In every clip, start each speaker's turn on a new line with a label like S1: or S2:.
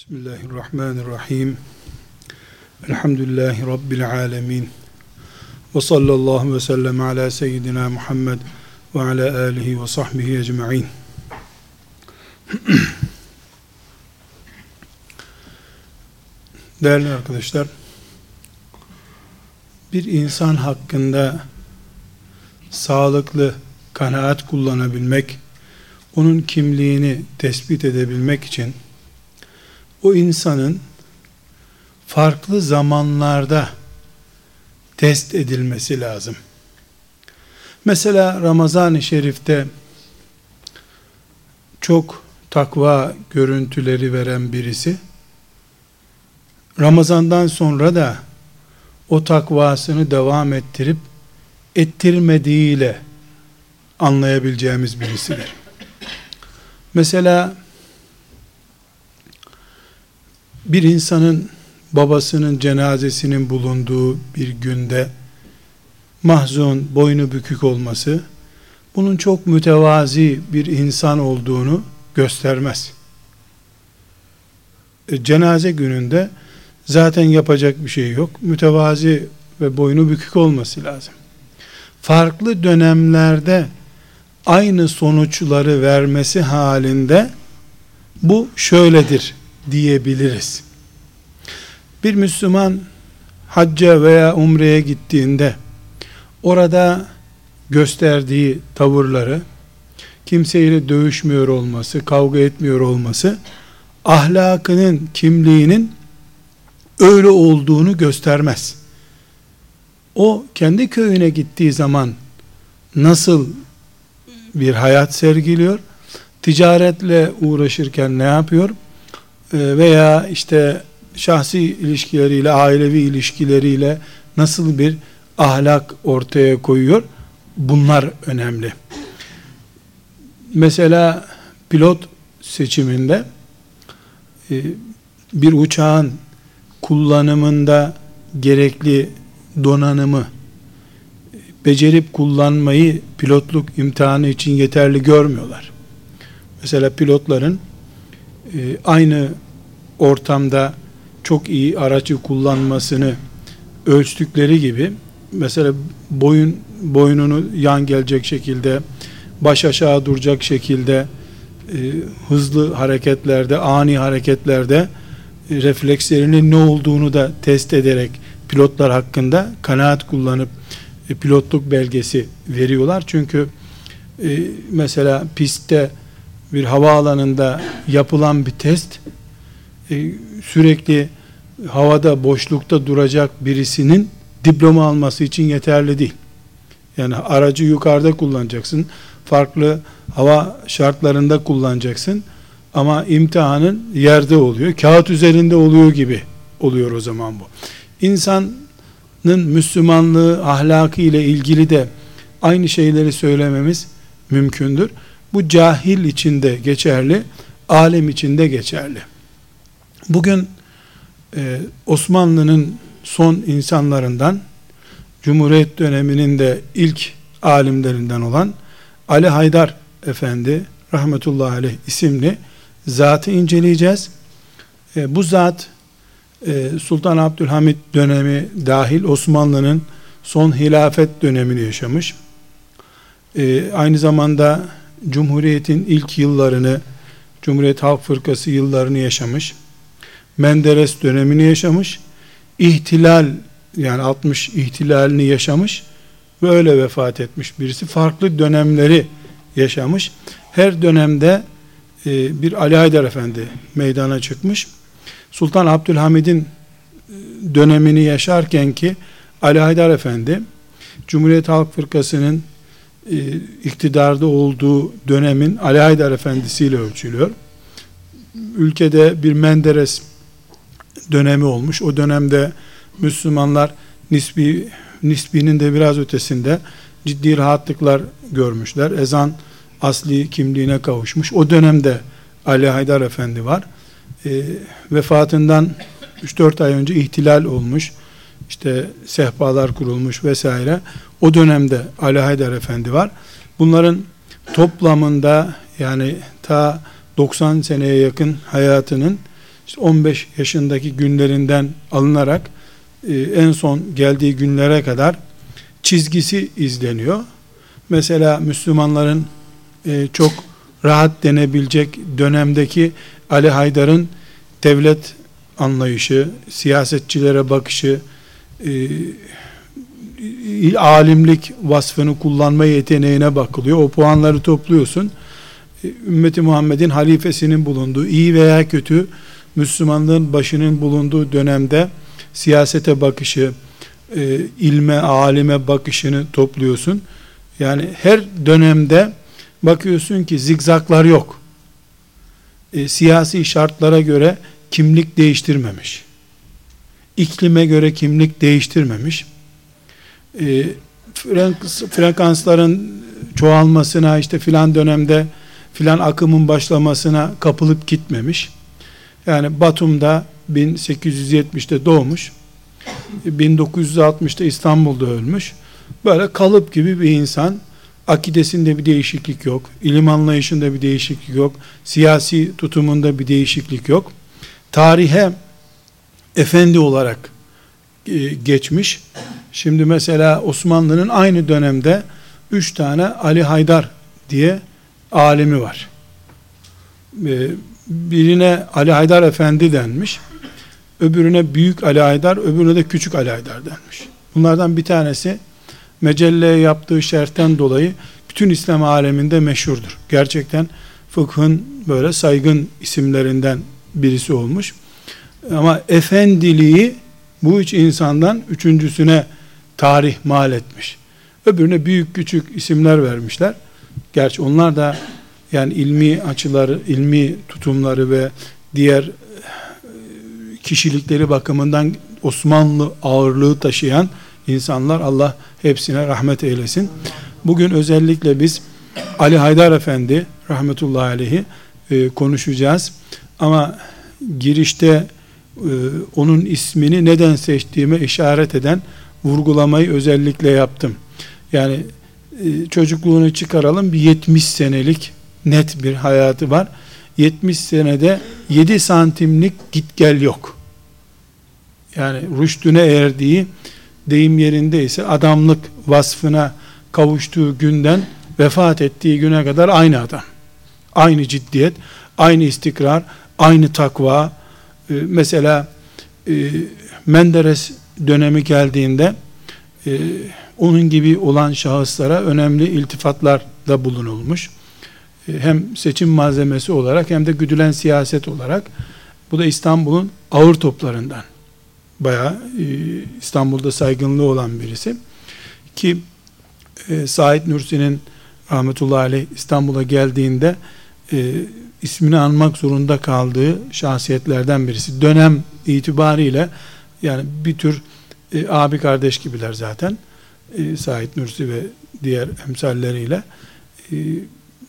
S1: Bismillahirrahmanirrahim. Elhamdülillahi Rabbil alemin. Ve sallallahu ve sellem ala seyyidina Muhammed ve ala alihi ve sahbihi ecma'in. Değerli arkadaşlar, bir insan hakkında sağlıklı kanaat kullanabilmek, onun kimliğini tespit edebilmek için o insanın farklı zamanlarda test edilmesi lazım. Mesela Ramazan-ı Şerif'te çok takva görüntüleri veren birisi Ramazandan sonra da o takvasını devam ettirip ettirmediğiyle anlayabileceğimiz birisidir. Mesela bir insanın babasının cenazesinin bulunduğu bir günde mahzun, boynu bükük olması bunun çok mütevazi bir insan olduğunu göstermez. E, cenaze gününde zaten yapacak bir şey yok. Mütevazi ve boynu bükük olması lazım. Farklı dönemlerde aynı sonuçları vermesi halinde bu şöyledir diyebiliriz. Bir Müslüman hacca veya umreye gittiğinde orada gösterdiği tavırları kimseyle dövüşmüyor olması, kavga etmiyor olması ahlakının, kimliğinin öyle olduğunu göstermez. O kendi köyüne gittiği zaman nasıl bir hayat sergiliyor? Ticaretle uğraşırken ne yapıyor? Ee, veya işte şahsi ilişkileriyle, ailevi ilişkileriyle nasıl bir ahlak ortaya koyuyor? Bunlar önemli. Mesela pilot seçiminde e, bir uçağın kullanımında gerekli donanımı becerip kullanmayı pilotluk imtihanı için yeterli görmüyorlar. Mesela pilotların e, aynı ortamda çok iyi aracı kullanmasını ölçtükleri gibi mesela boyun boynunu yan gelecek şekilde baş aşağı duracak şekilde e, hızlı hareketlerde ani hareketlerde e, reflekslerinin ne olduğunu da test ederek pilotlar hakkında kanaat kullanıp e, pilotluk belgesi veriyorlar. Çünkü e, mesela pistte bir havaalanında yapılan bir test e, sürekli havada boşlukta duracak birisinin diploma alması için yeterli değil. Yani aracı yukarıda kullanacaksın. Farklı hava şartlarında kullanacaksın. Ama imtihanın yerde oluyor. Kağıt üzerinde oluyor gibi oluyor o zaman bu. İnsanın Müslümanlığı, ahlakı ile ilgili de aynı şeyleri söylememiz mümkündür. Bu cahil içinde geçerli, alem içinde geçerli. Bugün e, Osmanlı'nın son insanlarından, Cumhuriyet döneminin de ilk alimlerinden olan Ali Haydar Efendi rahmetullahi aleyh isimli zatı inceleyeceğiz. E, bu zat e, Sultan Abdülhamit dönemi dahil Osmanlı'nın son hilafet dönemini yaşamış. E, aynı zamanda Cumhuriyet'in ilk yıllarını, Cumhuriyet Halk Fırkası yıllarını yaşamış. Menderes dönemini yaşamış. İhtilal yani 60 ihtilalini yaşamış ve öyle vefat etmiş birisi. Farklı dönemleri yaşamış. Her dönemde e, bir Ali Haydar Efendi meydana çıkmış. Sultan Abdülhamid'in e, dönemini yaşarken ki Ali Haydar Efendi Cumhuriyet Halk Fırkası'nın iktidarda olduğu dönemin Ali Haydar Efendisi ile ölçülüyor. Ülkede bir Menderes dönemi olmuş. O dönemde Müslümanlar nisbi nisbinin de biraz ötesinde ciddi rahatlıklar görmüşler. Ezan asli kimliğine kavuşmuş. O dönemde Ali Haydar Efendi var. E, vefatından 3-4 ay önce ihtilal olmuş. İşte sehpalar kurulmuş vesaire. O dönemde Ali Haydar Efendi var. Bunların toplamında yani ta 90 seneye yakın hayatının işte 15 yaşındaki günlerinden alınarak e, en son geldiği günlere kadar çizgisi izleniyor. Mesela Müslümanların e, çok rahat denebilecek dönemdeki Ali Haydar'ın devlet anlayışı, siyasetçilere bakışı, e, alimlik vasfını kullanma yeteneğine bakılıyor. O puanları topluyorsun. E, ümmeti Muhammed'in halifesinin bulunduğu, iyi veya kötü Müslümanlığın başının bulunduğu dönemde siyasete bakışı, e, ilme, alime bakışını topluyorsun. Yani her dönemde bakıyorsun ki zigzaklar yok. E, siyasi şartlara göre kimlik değiştirmemiş. İklime göre kimlik değiştirmemiş. E, frekansların çoğalmasına işte filan dönemde filan akımın başlamasına kapılıp gitmemiş. Yani Batum'da 1870'te doğmuş. 1960'da İstanbul'da ölmüş. Böyle kalıp gibi bir insan. Akidesinde bir değişiklik yok. ilim anlayışında bir değişiklik yok. Siyasi tutumunda bir değişiklik yok. Tarihe efendi olarak geçmiş. Şimdi mesela Osmanlı'nın aynı dönemde üç tane Ali Haydar diye alimi var. E, birine Ali Haydar Efendi denmiş. Öbürüne Büyük Ali Haydar, öbürüne de Küçük Ali Haydar denmiş. Bunlardan bir tanesi mecelleye yaptığı şerhten dolayı bütün İslam aleminde meşhurdur. Gerçekten fıkhın böyle saygın isimlerinden birisi olmuş. Ama efendiliği bu üç insandan üçüncüsüne tarih mal etmiş. Öbürüne büyük küçük isimler vermişler. Gerçi onlar da yani ilmi açıları, ilmi tutumları ve diğer e, kişilikleri bakımından Osmanlı ağırlığı taşıyan insanlar Allah hepsine rahmet eylesin. Bugün özellikle biz Ali Haydar Efendi rahmetullahi aleyhi e, konuşacağız. Ama girişte e, onun ismini neden seçtiğime işaret eden vurgulamayı özellikle yaptım. Yani e, çocukluğunu çıkaralım bir 70 senelik net bir hayatı var. 70 senede 7 santimlik git gel yok. Yani rüştüne erdiği deyim yerindeyse adamlık vasfına kavuştuğu günden vefat ettiği güne kadar aynı adam. Aynı ciddiyet, aynı istikrar, aynı takva. Ee, mesela e, Menderes dönemi geldiğinde e, onun gibi olan şahıslara önemli iltifatlarda bulunulmuş. E, hem seçim malzemesi olarak hem de güdülen siyaset olarak. Bu da İstanbul'un ağır toplarından. Bayağı İstanbul'da saygınlığı olan birisi. Ki e, Said Nursi'nin rahmetullahi aleyh İstanbul'a geldiğinde ismini anmak zorunda kaldığı şahsiyetlerden birisi. Dönem itibariyle yani bir tür e, abi kardeş gibiler zaten. E, Said Nursi ve diğer emsalleriyle e,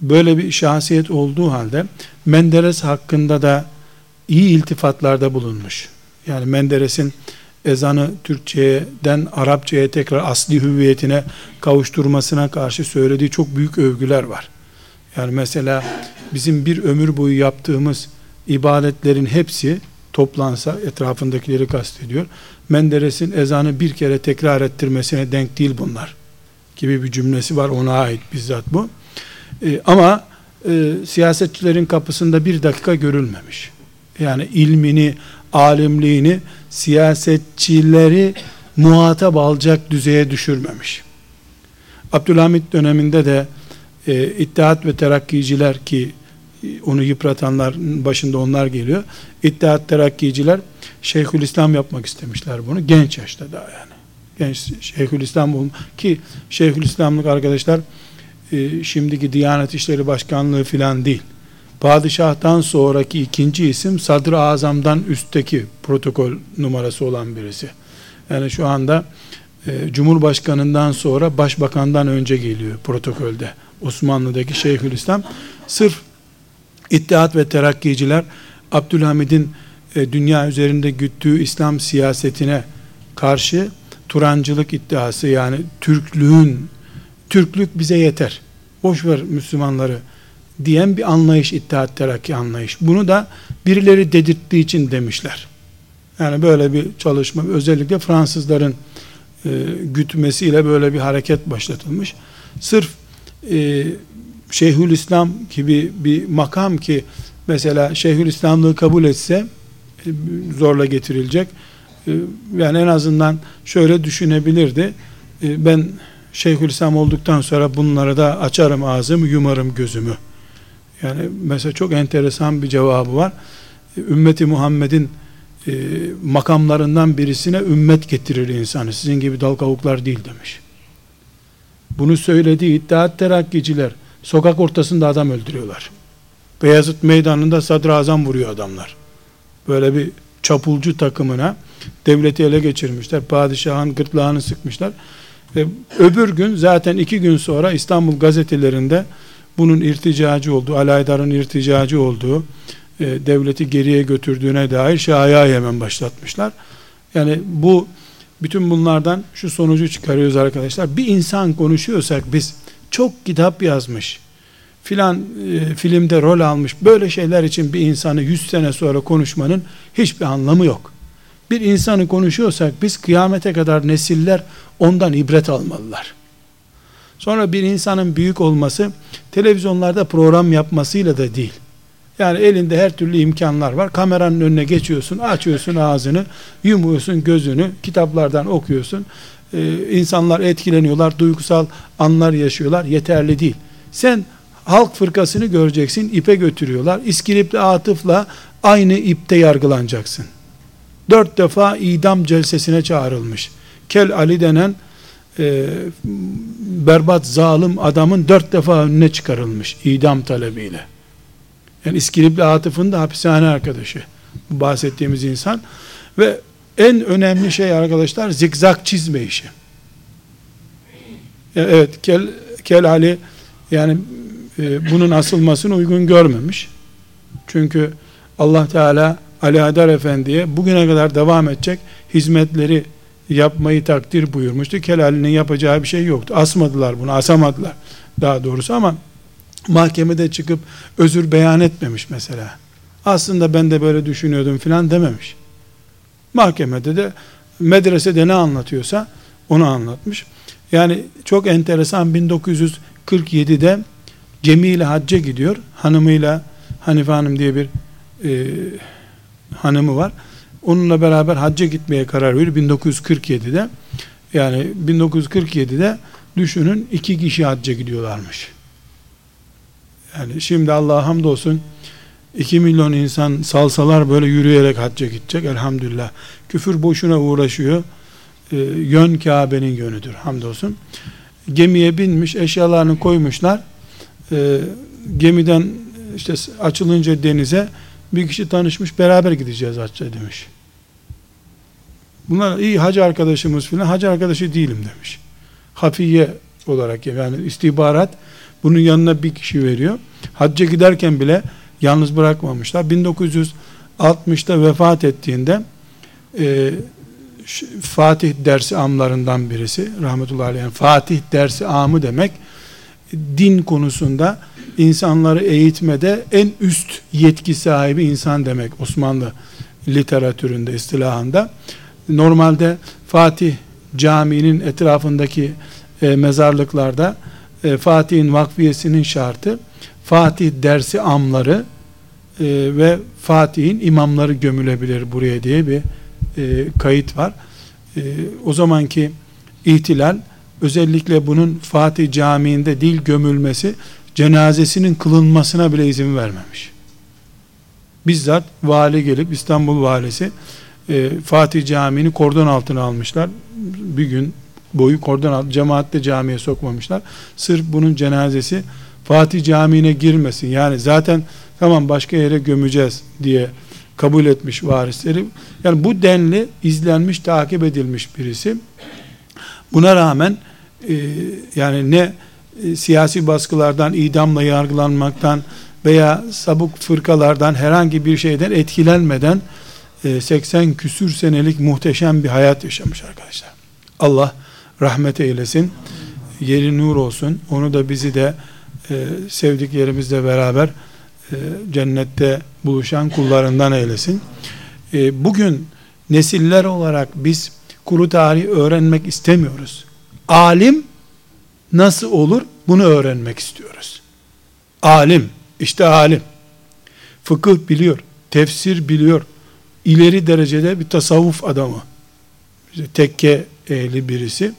S1: böyle bir şahsiyet olduğu halde Menderes hakkında da iyi iltifatlarda bulunmuş. Yani Menderes'in ezanı Türkçe'den Arapça'ya tekrar asli hüviyetine kavuşturmasına karşı söylediği çok büyük övgüler var. Yani mesela bizim bir ömür boyu yaptığımız ibadetlerin hepsi toplansa etrafındakileri kastediyor. Menderes'in ezanı bir kere tekrar ettirmesine denk değil bunlar gibi bir cümlesi var ona ait bizzat bu. Ee, ama e, siyasetçilerin kapısında bir dakika görülmemiş. Yani ilmini, alimliğini siyasetçileri muhatap alacak düzeye düşürmemiş. Abdülhamit döneminde de e, İttihat ve Terakkiciler ki e, onu yıpratanlar başında onlar geliyor. İttihat Terakkiciler Şeyhülislam yapmak istemişler bunu. Genç yaşta daha yani. Genç Şeyhülislam olma ki Şeyhülislamlık arkadaşlar e, şimdiki Diyanet İşleri Başkanlığı filan değil. Padişah'tan sonraki ikinci isim Sadr-ı Azam'dan üstteki protokol numarası olan birisi. Yani şu anda e, Cumhurbaşkanından sonra Başbakandan önce geliyor protokolde. Osmanlı'daki Şeyhülislam sırf İttihat ve Terakkiciler Abdülhamid'in e, dünya üzerinde güttüğü İslam siyasetine karşı Turancılık iddiası yani Türklüğün Türklük bize yeter. Boş ver Müslümanları diyen bir anlayış İttihat Terakki anlayış. Bunu da birileri dedirttiği için demişler. Yani böyle bir çalışma özellikle Fransızların e, gütmesiyle böyle bir hareket başlatılmış. Sırf e, Şeyhülislam gibi bir makam ki mesela Şeyhülislamlığı kabul etse e, zorla getirilecek. E, yani en azından şöyle düşünebilirdi. E, ben Şeyhülislam olduktan sonra bunlara da açarım ağzımı, yumarım gözümü. Yani mesela çok enteresan bir cevabı var. Ümmeti Muhammed'in makamlarından birisine ümmet getirir insanı. Sizin gibi dal kavuklar değil demiş. Bunu söylediği iddia terakkiciler sokak ortasında adam öldürüyorlar. Beyazıt meydanında sadrazam vuruyor adamlar. Böyle bir çapulcu takımına devleti ele geçirmişler. Padişahın gırtlağını sıkmışlar. Ve öbür gün zaten iki gün sonra İstanbul gazetelerinde bunun irticacı olduğu, Alaydar'ın irticacı olduğu, e, devleti geriye götürdüğüne dair şaya hemen başlatmışlar. Yani bu bütün bunlardan şu sonucu çıkarıyoruz arkadaşlar. Bir insan konuşuyorsak biz çok kitap yazmış, filan e, filmde rol almış böyle şeyler için bir insanı 100 sene sonra konuşmanın hiçbir anlamı yok. Bir insanı konuşuyorsak biz kıyamete kadar nesiller ondan ibret almalılar. Sonra bir insanın büyük olması televizyonlarda program yapmasıyla da değil. Yani elinde her türlü imkanlar var. Kameranın önüne geçiyorsun, açıyorsun ağzını, yumuyorsun gözünü, kitaplardan okuyorsun. Ee, insanlar etkileniyorlar, duygusal anlar yaşıyorlar. Yeterli değil. Sen halk fırkasını göreceksin, ipe götürüyorlar. İskilipli atıfla aynı ipte yargılanacaksın. Dört defa idam celsesine çağrılmış. Kel Ali denen e, berbat zalim adamın dört defa önüne çıkarılmış idam talebiyle. Yani İskilipli Atıf'ın da hapishane arkadaşı. Bahsettiğimiz insan. Ve en önemli şey arkadaşlar zikzak çizme işi. Evet Kel, Kel Ali yani e, bunun asılmasını uygun görmemiş. Çünkü Allah Teala Ali Hadar Efendi'ye bugüne kadar devam edecek hizmetleri yapmayı takdir buyurmuştu. Kelali'nin yapacağı bir şey yoktu. Asmadılar bunu, asamadılar daha doğrusu ama mahkemede çıkıp özür beyan etmemiş mesela. Aslında ben de böyle düşünüyordum filan dememiş. Mahkemede de medresede ne anlatıyorsa onu anlatmış. Yani çok enteresan 1947'de gemiyle hacca gidiyor. Hanımıyla Hanife Hanım diye bir e, hanımı var. Onunla beraber hacca gitmeye karar veriyor 1947'de. Yani 1947'de düşünün iki kişi hacca gidiyorlarmış. Yani şimdi Allah'a hamdolsun 2 milyon insan salsalar böyle yürüyerek hacca gidecek elhamdülillah. Küfür boşuna uğraşıyor. Ee, yön Kabe'nin yönüdür hamdolsun. Gemiye binmiş eşyalarını koymuşlar. Ee, gemiden işte açılınca denize bir kişi tanışmış beraber gideceğiz hacca demiş. Bunlar iyi hacı arkadaşımız filan hacı arkadaşı değilim demiş. Hafiye olarak yani istihbarat bunun yanına bir kişi veriyor. Hacca giderken bile yalnız bırakmamışlar. 1960'ta vefat ettiğinde e, Fatih dersi amlarından birisi rahmetullahi aleyh Fatih dersi amı demek din konusunda insanları eğitmede en üst yetki sahibi insan demek Osmanlı literatüründe istilahında normalde Fatih caminin etrafındaki e, mezarlıklarda e, Fatih'in vakfiyesinin şartı Fatih dersi amları e, ve Fatih'in imamları gömülebilir buraya diye bir e, kayıt var. E, o zamanki ihtilal özellikle bunun Fatih Camii'nde değil gömülmesi cenazesinin kılınmasına bile izin vermemiş. Bizzat vali gelip İstanbul valisi e, Fatih Camii'ni kordon altına almışlar. Bir gün boyu kordon altı cemaatle camiye sokmamışlar. Sırf bunun cenazesi Fatih Camii'ne girmesin. Yani zaten tamam başka yere gömeceğiz diye kabul etmiş varisleri. Yani bu denli izlenmiş, takip edilmiş birisi. Buna rağmen e, yani ne e, siyasi baskılardan, idamla yargılanmaktan veya sabuk fırkalardan herhangi bir şeyden etkilenmeden 80 e, küsür senelik muhteşem bir hayat yaşamış arkadaşlar. Allah rahmet eylesin. Yeri nur olsun. Onu da bizi de e, sevdiklerimizle beraber cennette buluşan kullarından eylesin. E, bugün nesiller olarak biz kuru tarih öğrenmek istemiyoruz. Alim nasıl olur bunu öğrenmek istiyoruz. Alim, işte alim. Fıkıh biliyor, tefsir biliyor. İleri derecede bir tasavvuf adamı. İşte tekke ehli birisi.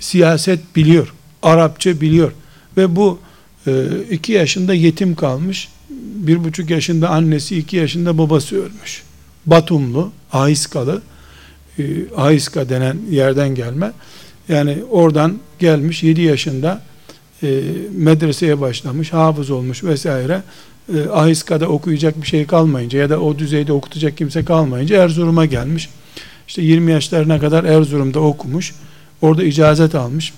S1: Siyaset biliyor, Arapça biliyor. Ve bu e, iki yaşında yetim kalmış. Bir buçuk yaşında annesi, iki yaşında babası ölmüş. Batumlu, Ahiskalı, e, Ahiska denen yerden gelme. Yani oradan gelmiş 7 yaşında e, medreseye başlamış, hafız olmuş vesaire. E, Ahiska'da okuyacak bir şey kalmayınca ya da o düzeyde okutacak kimse kalmayınca Erzurum'a gelmiş. İşte 20 yaşlarına kadar Erzurum'da okumuş. Orada icazet almış.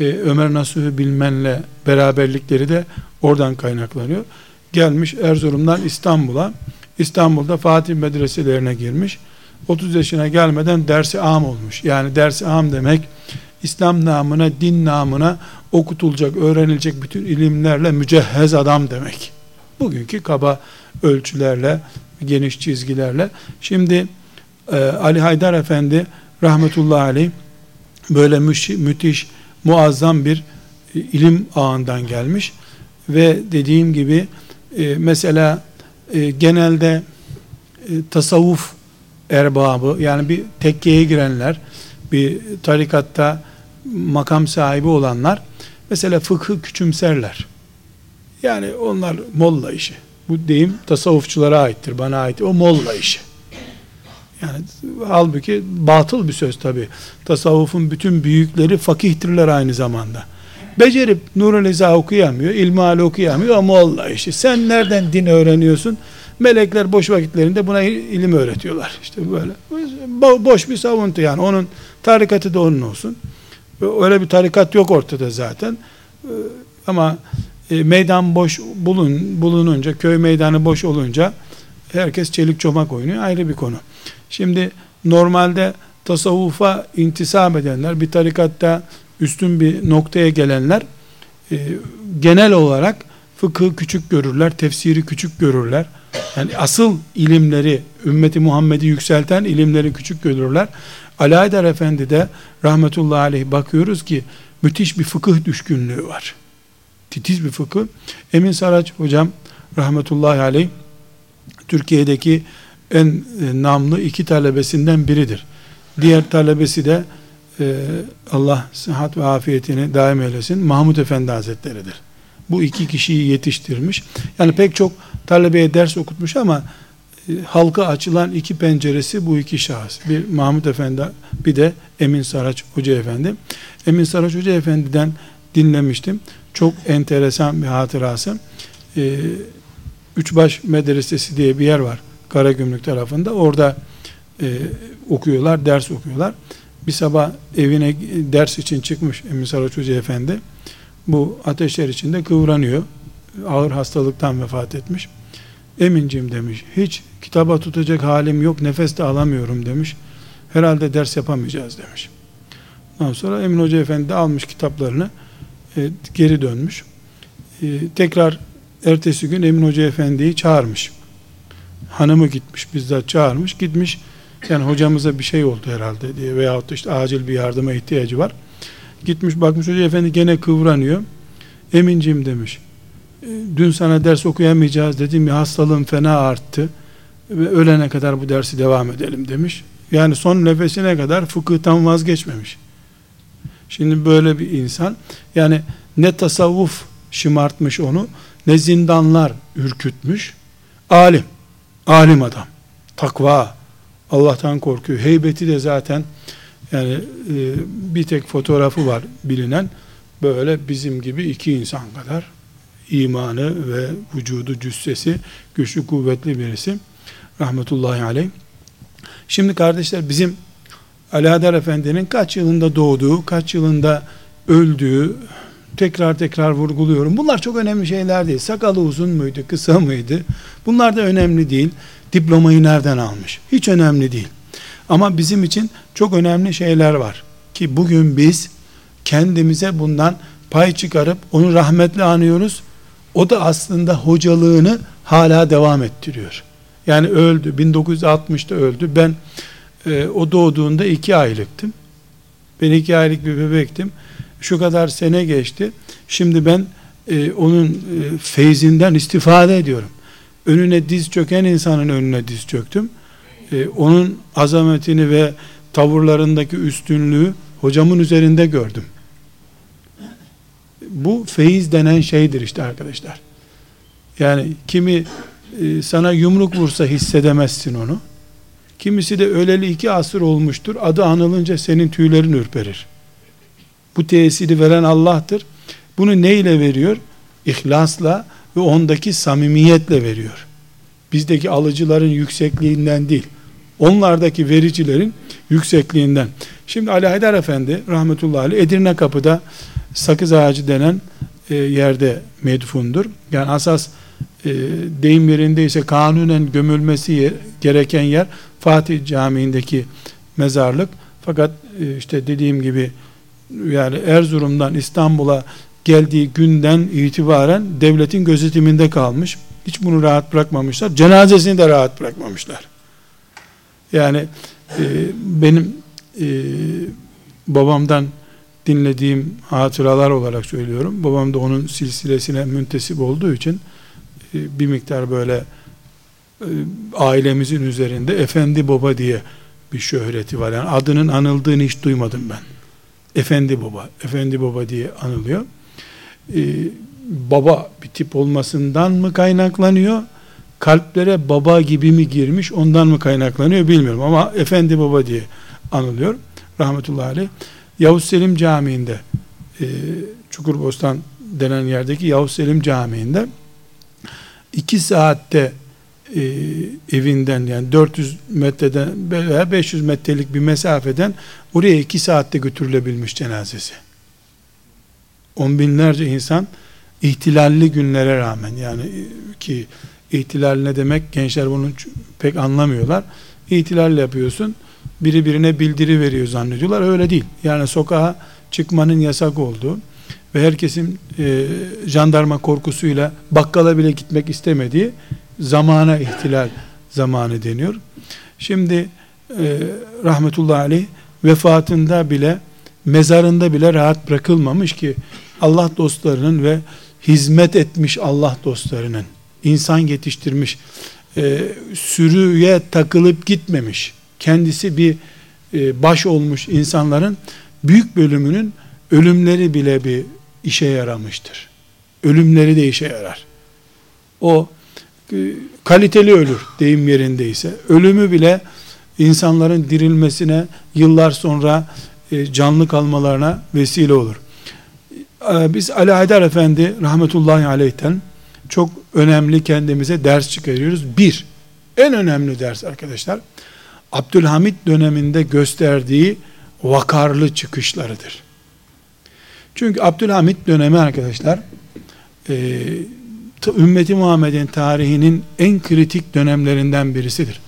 S1: E, Ömer Nasuh'u bilmenle beraberlikleri de oradan kaynaklanıyor. Gelmiş Erzurum'dan İstanbul'a. İstanbul'da Fatih medreselerine girmiş. 30 yaşına gelmeden dersi am olmuş. Yani dersi am demek İslam namına, din namına okutulacak, öğrenilecek bütün ilimlerle mücehhez adam demek. Bugünkü kaba ölçülerle, geniş çizgilerle. Şimdi e, Ali Haydar Efendi rahmetullahi aleyh böyle müş, müthiş, muazzam bir e, ilim ağından gelmiş ve dediğim gibi e, mesela e, genelde e, tasavvuf erbabı yani bir tekkeye girenler bir tarikatta makam sahibi olanlar mesela fıkhı küçümserler. Yani onlar molla işi. Bu deyim tasavvufçulara aittir, bana ait. O molla işi. Yani halbuki batıl bir söz tabi. Tasavvufun bütün büyükleri fakihtirler aynı zamanda. Becerip Nurul İza okuyamıyor, İlmihal okuyamıyor ama Allah işi. Sen nereden din öğreniyorsun? Melekler boş vakitlerinde buna ilim öğretiyorlar. İşte böyle. Boş bir savuntu yani. Onun tarikatı da onun olsun. Öyle bir tarikat yok ortada zaten. Ee, ama e, meydan boş bulun bulununca, köy meydanı boş olunca herkes çelik çomak oynuyor. Ayrı bir konu. Şimdi normalde tasavvufa intisap edenler, bir tarikatta üstün bir noktaya gelenler e, genel olarak fıkıh küçük görürler, tefsiri küçük görürler. Yani asıl ilimleri, ümmeti Muhammed'i yükselten ilimleri küçük görürler. Haydar Efendi de rahmetullahi aleyh bakıyoruz ki müthiş bir fıkıh düşkünlüğü var. Titiz bir fıkıh. Emin Saraç hocam rahmetullahi aleyh Türkiye'deki en e, namlı iki talebesinden biridir. Diğer talebesi de e, Allah sıhhat ve afiyetini daim eylesin Mahmud Efendi Hazretleri'dir. Bu iki kişiyi yetiştirmiş. Yani pek çok talebeye ders okutmuş ama e, halka açılan iki penceresi bu iki şahıs. Bir Mahmud Efendi bir de Emin Saraç Hoca Efendi. Emin Saraç Hoca Efendi'den dinlemiştim. Çok enteresan bir hatırası. Ee, Üçbaş Medresesi diye bir yer var. Karagümrük tarafında. Orada e, okuyorlar, ders okuyorlar. Bir sabah evine ders için çıkmış Emin Saraç Hoca Efendi. Bu ateşler içinde kıvranıyor. Ağır hastalıktan vefat etmiş. Emincim demiş. Hiç kitaba tutacak halim yok. Nefes de alamıyorum demiş. Herhalde ders yapamayacağız demiş. Ondan sonra Emin Hoca Efendi de almış kitaplarını e, geri dönmüş. E, tekrar ertesi gün Emin Hoca Efendi'yi çağırmış. Hanımı gitmiş bizzat çağırmış. Gitmiş yani hocamıza bir şey oldu herhalde diye veyahut işte acil bir yardıma ihtiyacı var. Gitmiş bakmış Hoca Efendi gene kıvranıyor. Emincim demiş. E, dün sana ders okuyamayacağız dedim ya hastalığım fena arttı ve ölene kadar bu dersi devam edelim demiş. Yani son nefesine kadar fıkıhtan vazgeçmemiş. Şimdi böyle bir insan yani ne tasavvuf şımartmış onu ne zindanlar ürkütmüş. Alim. Alim adam. Takva. Allah'tan korkuyor. Heybeti de zaten yani e, bir tek fotoğrafı var bilinen. Böyle bizim gibi iki insan kadar imanı ve vücudu cüssesi güçlü kuvvetli birisi. Rahmetullahi aleyh. Şimdi kardeşler bizim Ali Adar Efendi'nin kaç yılında doğduğu, kaç yılında öldüğü tekrar tekrar vurguluyorum. Bunlar çok önemli şeyler değil. Sakalı uzun muydu, kısa mıydı? Bunlar da önemli değil. Diplomayı nereden almış? Hiç önemli değil. Ama bizim için çok önemli şeyler var. Ki bugün biz kendimize bundan pay çıkarıp onu rahmetle anıyoruz. O da aslında hocalığını hala devam ettiriyor. Yani öldü. 1960'ta öldü. Ben e, o doğduğunda iki aylıktım. Ben iki aylık bir bebektim. Şu kadar sene geçti. Şimdi ben e, onun e, feyzinden istifade ediyorum. Önüne diz çöken insanın önüne diz çöktüm. E, onun azametini ve tavırlarındaki üstünlüğü hocamın üzerinde gördüm. Bu feyiz denen şeydir işte arkadaşlar. Yani kimi e, sana yumruk vursa hissedemezsin onu. Kimisi de öleli iki asır olmuştur. Adı anılınca senin tüylerin ürperir. Bu tesiri veren Allah'tır. Bunu neyle veriyor? İhlasla ve ondaki samimiyetle veriyor. Bizdeki alıcıların yüksekliğinden değil. Onlardaki vericilerin yüksekliğinden. Şimdi Ali Haydar Efendi rahmetullahi aleyh Edirne Kapı'da sakız ağacı denen e, yerde medfundur. Yani asas e, deyim yerindeyse kanunen gömülmesi gereken yer Fatih Camii'ndeki mezarlık. Fakat e, işte dediğim gibi yani Erzurum'dan İstanbul'a geldiği günden itibaren devletin gözetiminde kalmış. Hiç bunu rahat bırakmamışlar. Cenazesini de rahat bırakmamışlar. Yani e, benim e, babamdan dinlediğim hatıralar olarak söylüyorum. Babam da onun silsilesine müntesip olduğu için e, bir miktar böyle e, ailemizin üzerinde efendi baba diye bir şöhreti var. Yani adının anıldığını hiç duymadım ben. Efendi baba, efendi baba diye anılıyor. Ee, baba bir tip olmasından mı kaynaklanıyor? Kalplere baba gibi mi girmiş ondan mı kaynaklanıyor bilmiyorum ama efendi baba diye anılıyor. Rahmetullahi aleyh. Yavuz Selim Camii'nde e, Çukurbostan denen yerdeki Yavuz Selim Camii'nde iki saatte e, evinden yani 400 metreden veya 500 metrelik bir mesafeden oraya iki saatte götürülebilmiş cenazesi. On binlerce insan ihtilalli günlere rağmen yani ki ihtilal ne demek gençler bunu pek anlamıyorlar. İhtilal yapıyorsun biri birine bildiri veriyor zannediyorlar öyle değil. Yani sokağa çıkmanın yasak olduğu ve herkesin e, jandarma korkusuyla bakkala bile gitmek istemediği zamana ihtilal zamanı deniyor. Şimdi e, rahmetullahi aleyh vefatında bile mezarında bile rahat bırakılmamış ki Allah dostlarının ve hizmet etmiş Allah dostlarının insan yetiştirmiş e, sürüye takılıp gitmemiş kendisi bir e, baş olmuş insanların büyük bölümünün ölümleri bile bir işe yaramıştır. Ölümleri de işe yarar. O kaliteli ölür deyim yerindeyse. Ölümü bile insanların dirilmesine yıllar sonra e, canlı kalmalarına vesile olur. E, biz Ali Haydar Efendi rahmetullahi aleyhten çok önemli kendimize ders çıkarıyoruz. Bir, en önemli ders arkadaşlar, Abdülhamit döneminde gösterdiği vakarlı çıkışlarıdır. Çünkü Abdülhamit dönemi arkadaşlar e, ümmeti Muhammed'in tarihinin en kritik dönemlerinden birisidir.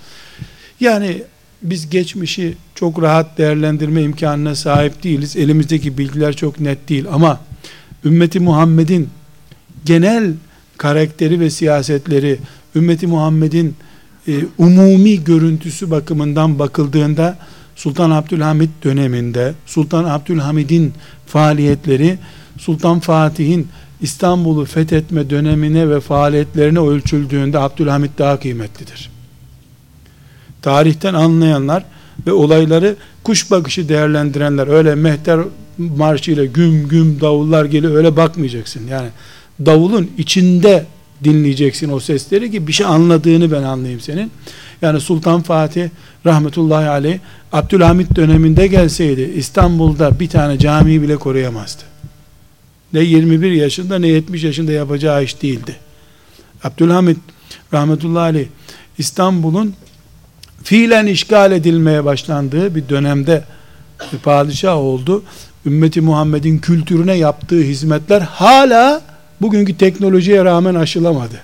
S1: Yani biz geçmişi çok rahat değerlendirme imkanına sahip değiliz. Elimizdeki bilgiler çok net değil ama ümmeti Muhammed'in genel karakteri ve siyasetleri ümmeti Muhammed'in e, umumi görüntüsü bakımından bakıldığında Sultan Abdülhamid döneminde Sultan Abdülhamid'in faaliyetleri Sultan Fatih'in İstanbul'u fethetme dönemine ve faaliyetlerine ölçüldüğünde Abdülhamid daha kıymetlidir. Tarihten anlayanlar ve olayları kuş bakışı değerlendirenler öyle mehter marşıyla güm güm davullar geliyor öyle bakmayacaksın. Yani davulun içinde dinleyeceksin o sesleri ki bir şey anladığını ben anlayayım senin. Yani Sultan Fatih rahmetullahi aleyh Abdülhamit döneminde gelseydi İstanbul'da bir tane cami bile koruyamazdı. Ne 21 yaşında ne 70 yaşında yapacağı iş değildi. Abdülhamit rahmetullahi aleyh İstanbul'un fiilen işgal edilmeye başlandığı bir dönemde bir padişah oldu. Ümmeti Muhammed'in kültürüne yaptığı hizmetler hala bugünkü teknolojiye rağmen aşılamadı.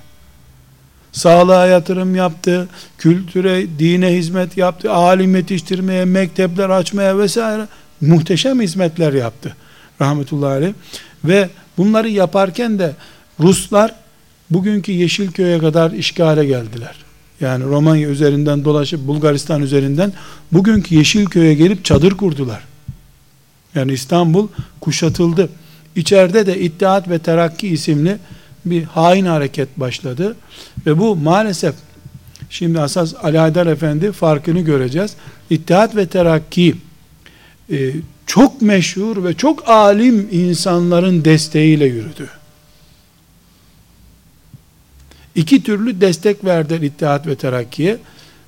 S1: Sağlığa yatırım yaptı, kültüre, dine hizmet yaptı, alim yetiştirmeye, mektepler açmaya vesaire muhteşem hizmetler yaptı. Rahmetullahi. Ve bunları yaparken de Ruslar bugünkü Yeşilköy'e kadar işgale geldiler. Yani Romanya üzerinden dolaşıp Bulgaristan üzerinden bugünkü Yeşilköy'e gelip çadır kurdular. Yani İstanbul kuşatıldı. İçeride de İttihat ve Terakki isimli bir hain hareket başladı. Ve bu maalesef şimdi asas Haydar Efendi farkını göreceğiz. İttihat ve Terakki e, çok meşhur ve çok alim insanların desteğiyle yürüdü. İki türlü destek verdi İttihat ve Terakki'ye.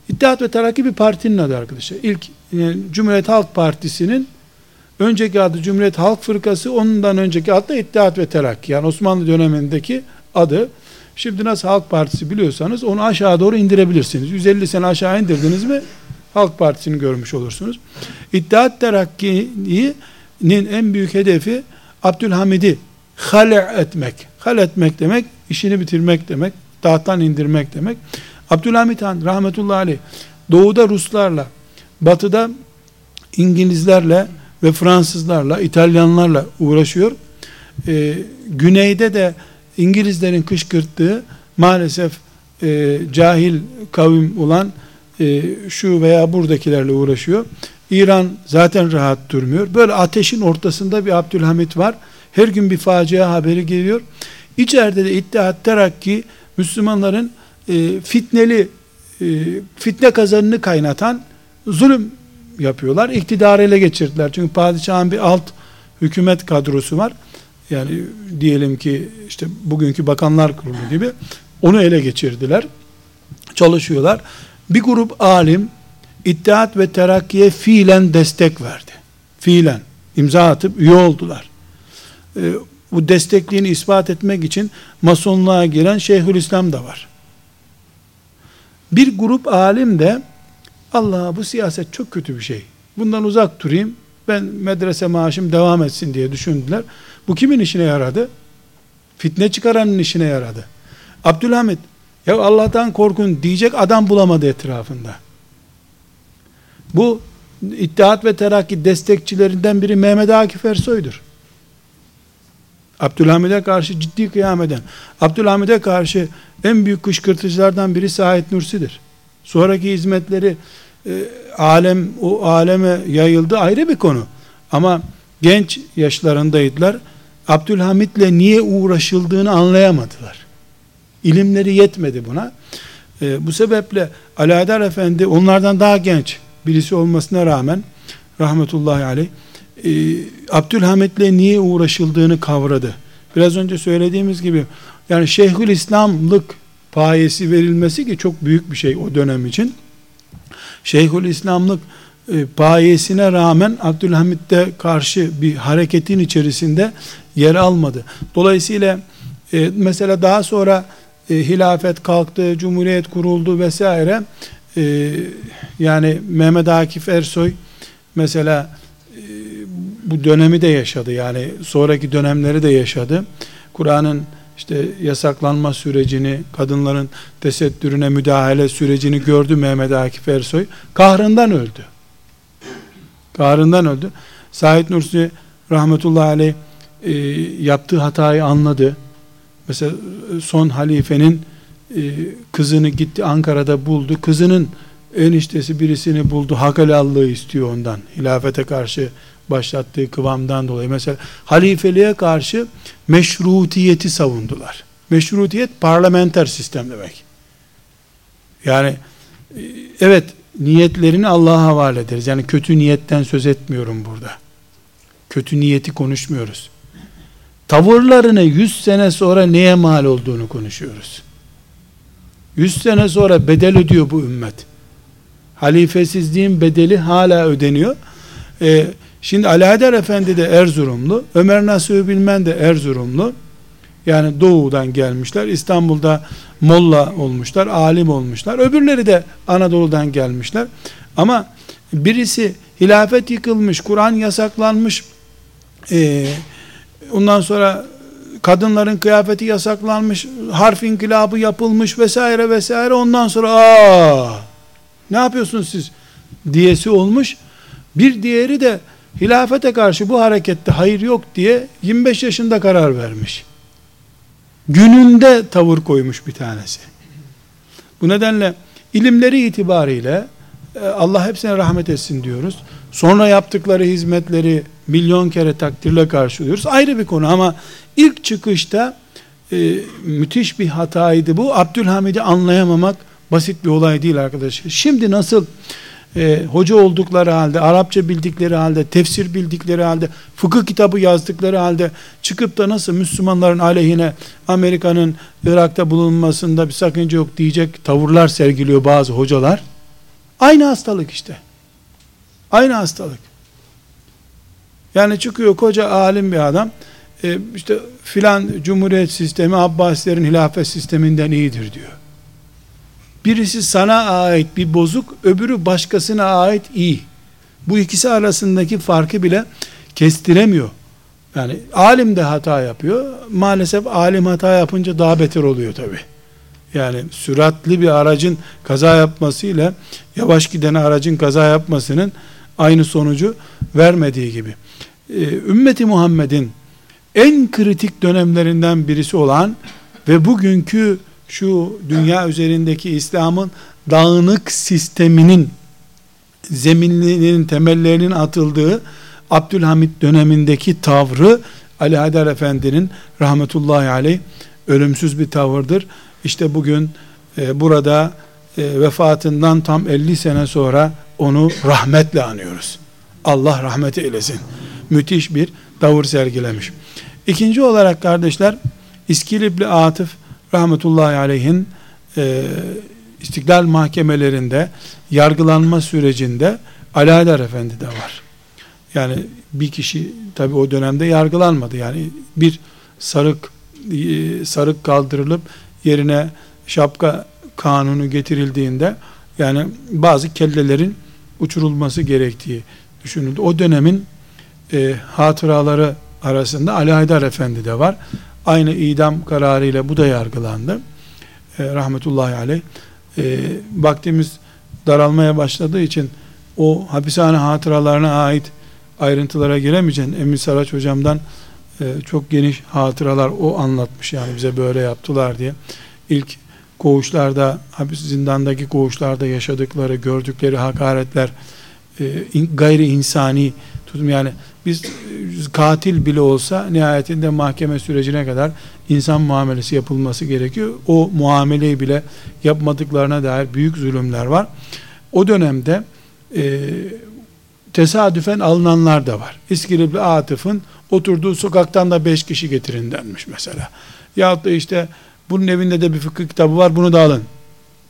S1: İttihat ve Terakki bir partinin adı arkadaşlar. İlk yani Cumhuriyet Halk Partisi'nin önceki adı Cumhuriyet Halk Fırkası, ondan önceki adı da İttihat ve Terakki. Yani Osmanlı dönemindeki adı. Şimdi nasıl Halk Partisi biliyorsanız onu aşağı doğru indirebilirsiniz. 150 sene aşağı indirdiniz mi Halk Partisi'ni görmüş olursunuz. İttihat Terakki'nin en büyük hedefi Abdülhamid'i hale etmek. Hale etmek demek, işini bitirmek demek, tahttan indirmek demek. Abdülhamit Han rahmetullahi aleyh doğuda Ruslarla, batıda İngilizlerle ve Fransızlarla, İtalyanlarla uğraşıyor. Ee, güneyde de İngilizlerin kışkırttığı maalesef e, cahil kavim olan e, şu veya buradakilerle uğraşıyor. İran zaten rahat durmuyor. Böyle ateşin ortasında bir Abdülhamit var. Her gün bir facia haberi geliyor. İçeride de İttihat Terakki Müslümanların e, fitneli e, fitne kazanını kaynatan zulüm yapıyorlar. İktidarı ele geçirdiler. Çünkü padişahın bir alt hükümet kadrosu var. Yani diyelim ki işte bugünkü bakanlar kurulu gibi onu ele geçirdiler. Çalışıyorlar. Bir grup alim İttihat ve Terakki'ye fiilen destek verdi. Fiilen imza atıp üye oldular. Ee, bu destekliğini ispat etmek için masonluğa giren Şeyhülislam da var. Bir grup alim de Allah bu siyaset çok kötü bir şey. Bundan uzak durayım. Ben medrese maaşım devam etsin diye düşündüler. Bu kimin işine yaradı? Fitne çıkaranın işine yaradı. Abdülhamit ya Allah'tan korkun diyecek adam bulamadı etrafında. Bu İttihat ve Terakki destekçilerinden biri Mehmet Akif Ersoy'dur. Abdülhamid'e karşı ciddi kıyam eden, Abdülhamid'e karşı en büyük kışkırtıcılardan biri Said Nursi'dir. Sonraki hizmetleri e, alem o aleme yayıldı ayrı bir konu. Ama genç yaşlarındaydılar. Abdülhamit'le niye uğraşıldığını anlayamadılar. İlimleri yetmedi buna. E, bu sebeple Alaeddin Efendi onlardan daha genç birisi olmasına rağmen rahmetullahi aleyh e, Abdülhamit'le niye uğraşıldığını kavradı. Biraz önce söylediğimiz gibi yani Şeyhül İslamlık payesi verilmesi ki çok büyük bir şey o dönem için. Şeyhül İslamlık e, payesine rağmen Abdülhamit'te karşı bir hareketin içerisinde yer almadı. Dolayısıyla e, mesela daha sonra e, hilafet kalktı, cumhuriyet kuruldu vesaire. E, yani Mehmet Akif Ersoy mesela e, bu dönemi de yaşadı. Yani sonraki dönemleri de yaşadı. Kur'an'ın işte yasaklanma sürecini, kadınların tesettürüne müdahale sürecini gördü Mehmet Akif Ersoy. Kahrından öldü. Kahrından öldü. Said Nursi rahmetullahi aleyh e, yaptığı hatayı anladı. Mesela son halifenin e, kızını gitti Ankara'da buldu. Kızının eniştesi birisini buldu. Hakalallığı istiyor ondan. Hilafete karşı başlattığı kıvamdan dolayı. Mesela halifeliğe karşı meşrutiyeti savundular. Meşrutiyet parlamenter sistem demek. Yani e, evet niyetlerini Allah'a havale ederiz. Yani kötü niyetten söz etmiyorum burada. Kötü niyeti konuşmuyoruz. Tavırlarını 100 sene sonra neye mal olduğunu konuşuyoruz. 100 sene sonra bedel ödüyor bu ümmet. Halifesizliğin bedeli hala ödeniyor. Ee, şimdi Ali Haydar Efendi de Erzurumlu, Ömer Nasuhi Bilmen de Erzurumlu. Yani doğudan gelmişler. İstanbul'da molla olmuşlar, alim olmuşlar. Öbürleri de Anadolu'dan gelmişler. Ama birisi hilafet yıkılmış, Kur'an yasaklanmış, e, ondan sonra kadınların kıyafeti yasaklanmış, harf inkılabı yapılmış vesaire vesaire. Ondan sonra aa ne yapıyorsunuz siz diyesi olmuş. Bir diğeri de hilafete karşı bu harekette hayır yok diye 25 yaşında karar vermiş. gününde tavır koymuş bir tanesi. Bu nedenle ilimleri itibariyle e, Allah hepsine rahmet etsin diyoruz. Sonra yaptıkları hizmetleri milyon kere takdirle karşılıyoruz. Ayrı bir konu ama ilk çıkışta e, müthiş bir hataydı bu. Abdülhamid'i anlayamamak basit bir olay değil arkadaşlar. Şimdi nasıl e, hoca oldukları halde, Arapça bildikleri halde, tefsir bildikleri halde, fıkıh kitabı yazdıkları halde çıkıp da nasıl Müslümanların aleyhine Amerika'nın Irak'ta bulunmasında bir sakınca yok diyecek tavırlar sergiliyor bazı hocalar. Aynı hastalık işte. Aynı hastalık. Yani çıkıyor koca alim bir adam, e, işte filan cumhuriyet sistemi Abbasilerin hilafet sisteminden iyidir diyor. Birisi sana ait bir bozuk, öbürü başkasına ait iyi. Bu ikisi arasındaki farkı bile kestiremiyor. Yani alim de hata yapıyor. Maalesef alim hata yapınca daha beter oluyor tabi. Yani süratli bir aracın kaza yapmasıyla yavaş giden aracın kaza yapmasının aynı sonucu vermediği gibi. Ee, ümmeti Muhammed'in en kritik dönemlerinden birisi olan ve bugünkü şu dünya üzerindeki İslam'ın dağınık sisteminin zemininin temellerinin atıldığı Abdülhamit dönemindeki tavrı Ali Haydar Efendi'nin rahmetullahi aleyh ölümsüz bir tavırdır. İşte bugün e, burada e, vefatından tam 50 sene sonra onu rahmetle anıyoruz. Allah rahmet eylesin. Müthiş bir tavır sergilemiş. İkinci olarak kardeşler İskilipli Atıf rahmetullahi aleyhin e, istiklal mahkemelerinde yargılanma sürecinde Haydar Efendi de var. Yani bir kişi tabi o dönemde yargılanmadı. Yani bir sarık e, sarık kaldırılıp yerine şapka kanunu getirildiğinde yani bazı kellelerin uçurulması gerektiği düşünüldü. O dönemin e, hatıraları arasında Ali Haydar Efendi de var. Aynı idam kararıyla bu da yargılandı. E, rahmetullahi aleyh. E, vaktimiz daralmaya başladığı için o hapishane hatıralarına ait ayrıntılara giremeyeceğim. Emin Saraç hocamdan e, çok geniş hatıralar o anlatmış yani bize böyle yaptılar diye. İlk koğuşlarda, hapis zindandaki koğuşlarda yaşadıkları, gördükleri hakaretler, e, gayri insani tutum yani biz katil bile olsa nihayetinde mahkeme sürecine kadar insan muamelesi yapılması gerekiyor. O muameleyi bile yapmadıklarına dair büyük zulümler var. O dönemde e, tesadüfen alınanlar da var. İskilipli Atıf'ın oturduğu sokaktan da beş kişi getirin denmiş mesela. Yahut da işte bunun evinde de bir fıkıh kitabı var bunu da alın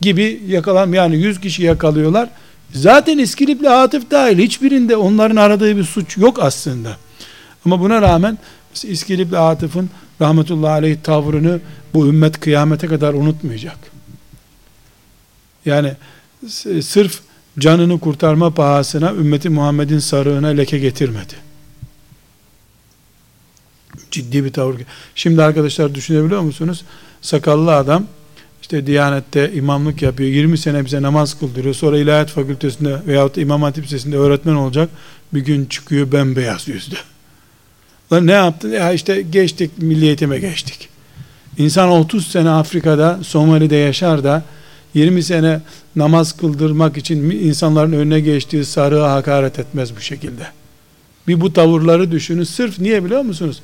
S1: gibi yakalan yani yüz kişi yakalıyorlar. Zaten İskilipli Atıf dahil hiçbirinde onların aradığı bir suç yok aslında. Ama buna rağmen İskilipli Atıf'ın rahmetullahi aleyh tavrını bu ümmet kıyamete kadar unutmayacak. Yani sırf canını kurtarma pahasına ümmeti Muhammed'in sarığına leke getirmedi. Ciddi bir tavır. Şimdi arkadaşlar düşünebiliyor musunuz? Sakallı adam işte Diyanet'te imamlık yapıyor. 20 sene bize namaz kıldırıyor. Sonra İlahiyat Fakültesinde veyahut İmam Hatip Lisesi'nde öğretmen olacak. Bir gün çıkıyor bembeyaz yüzde. Lan ne yaptın? Ya işte geçtik, milli eğitime geçtik. İnsan 30 sene Afrika'da, Somali'de yaşar da 20 sene namaz kıldırmak için insanların önüne geçtiği sarığa hakaret etmez bu şekilde. Bir bu tavırları düşünün. Sırf niye biliyor musunuz?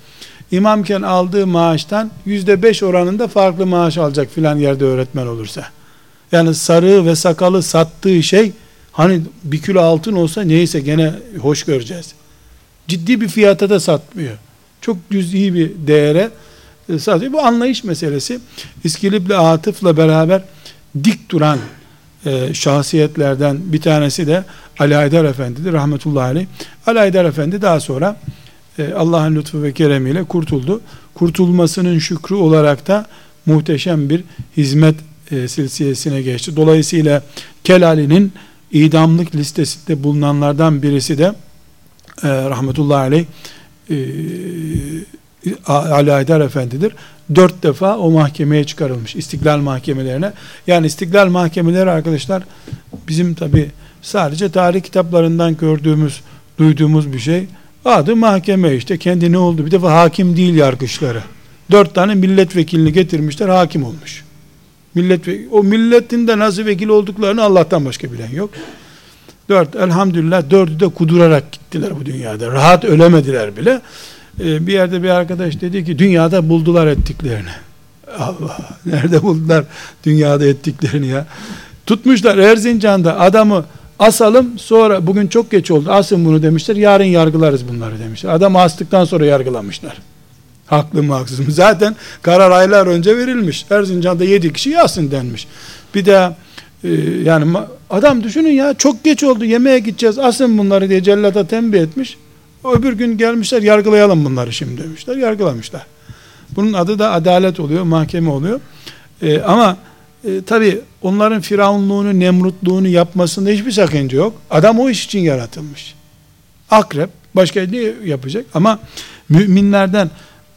S1: İmamken aldığı maaştan yüzde beş oranında farklı maaş alacak filan yerde öğretmen olursa. Yani sarığı ve sakalı sattığı şey hani bir kilo altın olsa neyse gene hoş göreceğiz. Ciddi bir fiyata da satmıyor. Çok cüz'i bir değere e, satıyor. Bu anlayış meselesi. İskilipli Atıf'la beraber dik duran e, şahsiyetlerden bir tanesi de Ali Haydar Efendi'dir rahmetullahi aleyh. Ali Haydar Efendi daha sonra e, Allah'ın lütfu ve keremiyle kurtuldu. Kurtulmasının şükrü olarak da muhteşem bir hizmet e, silsilesine geçti. Dolayısıyla Kelali'nin idamlık listesinde bulunanlardan birisi de e, rahmetullahi aleyh Ali Haydar Efendi'dir. Dört defa o mahkemeye çıkarılmış. İstiklal mahkemelerine. Yani istiklal mahkemeleri arkadaşlar bizim tabi sadece tarih kitaplarından gördüğümüz, duyduğumuz bir şey. Adı mahkeme işte. Kendi ne oldu? Bir defa hakim değil yargıçları. Dört tane milletvekilini getirmişler, hakim olmuş. Millet, o milletin de nasıl vekil olduklarını Allah'tan başka bilen yok. Dört, elhamdülillah dördü de kudurarak gittiler bu dünyada. Rahat ölemediler bile. Ee, bir yerde bir arkadaş dedi ki, dünyada buldular ettiklerini. Allah, nerede buldular dünyada ettiklerini ya. Tutmuşlar Erzincan'da adamı asalım sonra bugün çok geç oldu asın bunu demişler yarın yargılarız bunları demişler. Adam astıktan sonra yargılamışlar. Haklı mı haksız mı? Zaten karar aylar önce verilmiş. Erzincan'da yedi kişi yasın denmiş. Bir de e, yani adam düşünün ya çok geç oldu yemeğe gideceğiz asın bunları diye cellata tembih etmiş. Öbür gün gelmişler yargılayalım bunları şimdi demişler. Yargılamışlar. Bunun adı da adalet oluyor, mahkeme oluyor. E, ama e, tabi onların firavunluğunu, nemrutluğunu yapmasında hiçbir sakınca yok. Adam o iş için yaratılmış. Akrep, başka ne yapacak? Ama müminlerden,